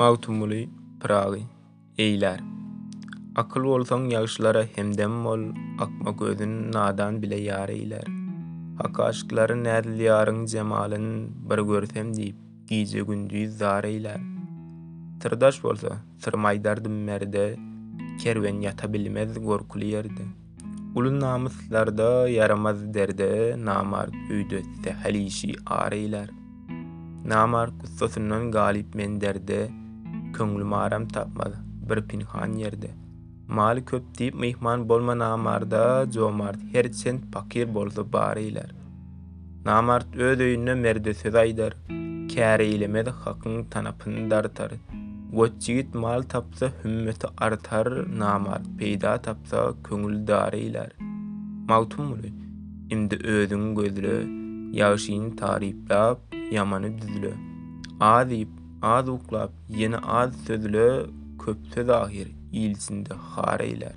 Magtymguly Pyragy eýlär. Akyl bolsaň ýagşylara hemdem bol, akma gözün nadan bile ýar eýlär. Hak aşyklary nädil ýaryň jemalyn bir görsem diýip, gije-gündiz zar eýlär. Syrdaş bolsa, syrym aýdardym merde, kerwen ýata bilmez gorkuly ýerde. Uly namyslarda ýaramaz derde namart öýde sähel işi ar eýlär. Namart gussasyndan galyp men derde, köňlüm aram tapmaz bir pinhan ýerde. Maly köp diýip myhman bolma namarda, jomart her çent pakyr bolsa bar eýlär. Namart öz öýünde merde söz aýdar, kär eýlemez hakyň tanapyny dartar. Goç ýigit mal tapsa, hümmeti artar, namart peýda tapsa, köňül dar eýlär. Magtymguly, Indi özüň gözle, ýagşyny taryplap, ýamany düzle. Az iýip, az uklap, ýene az sözle, köp söz ahyr, il içinde har eýlär.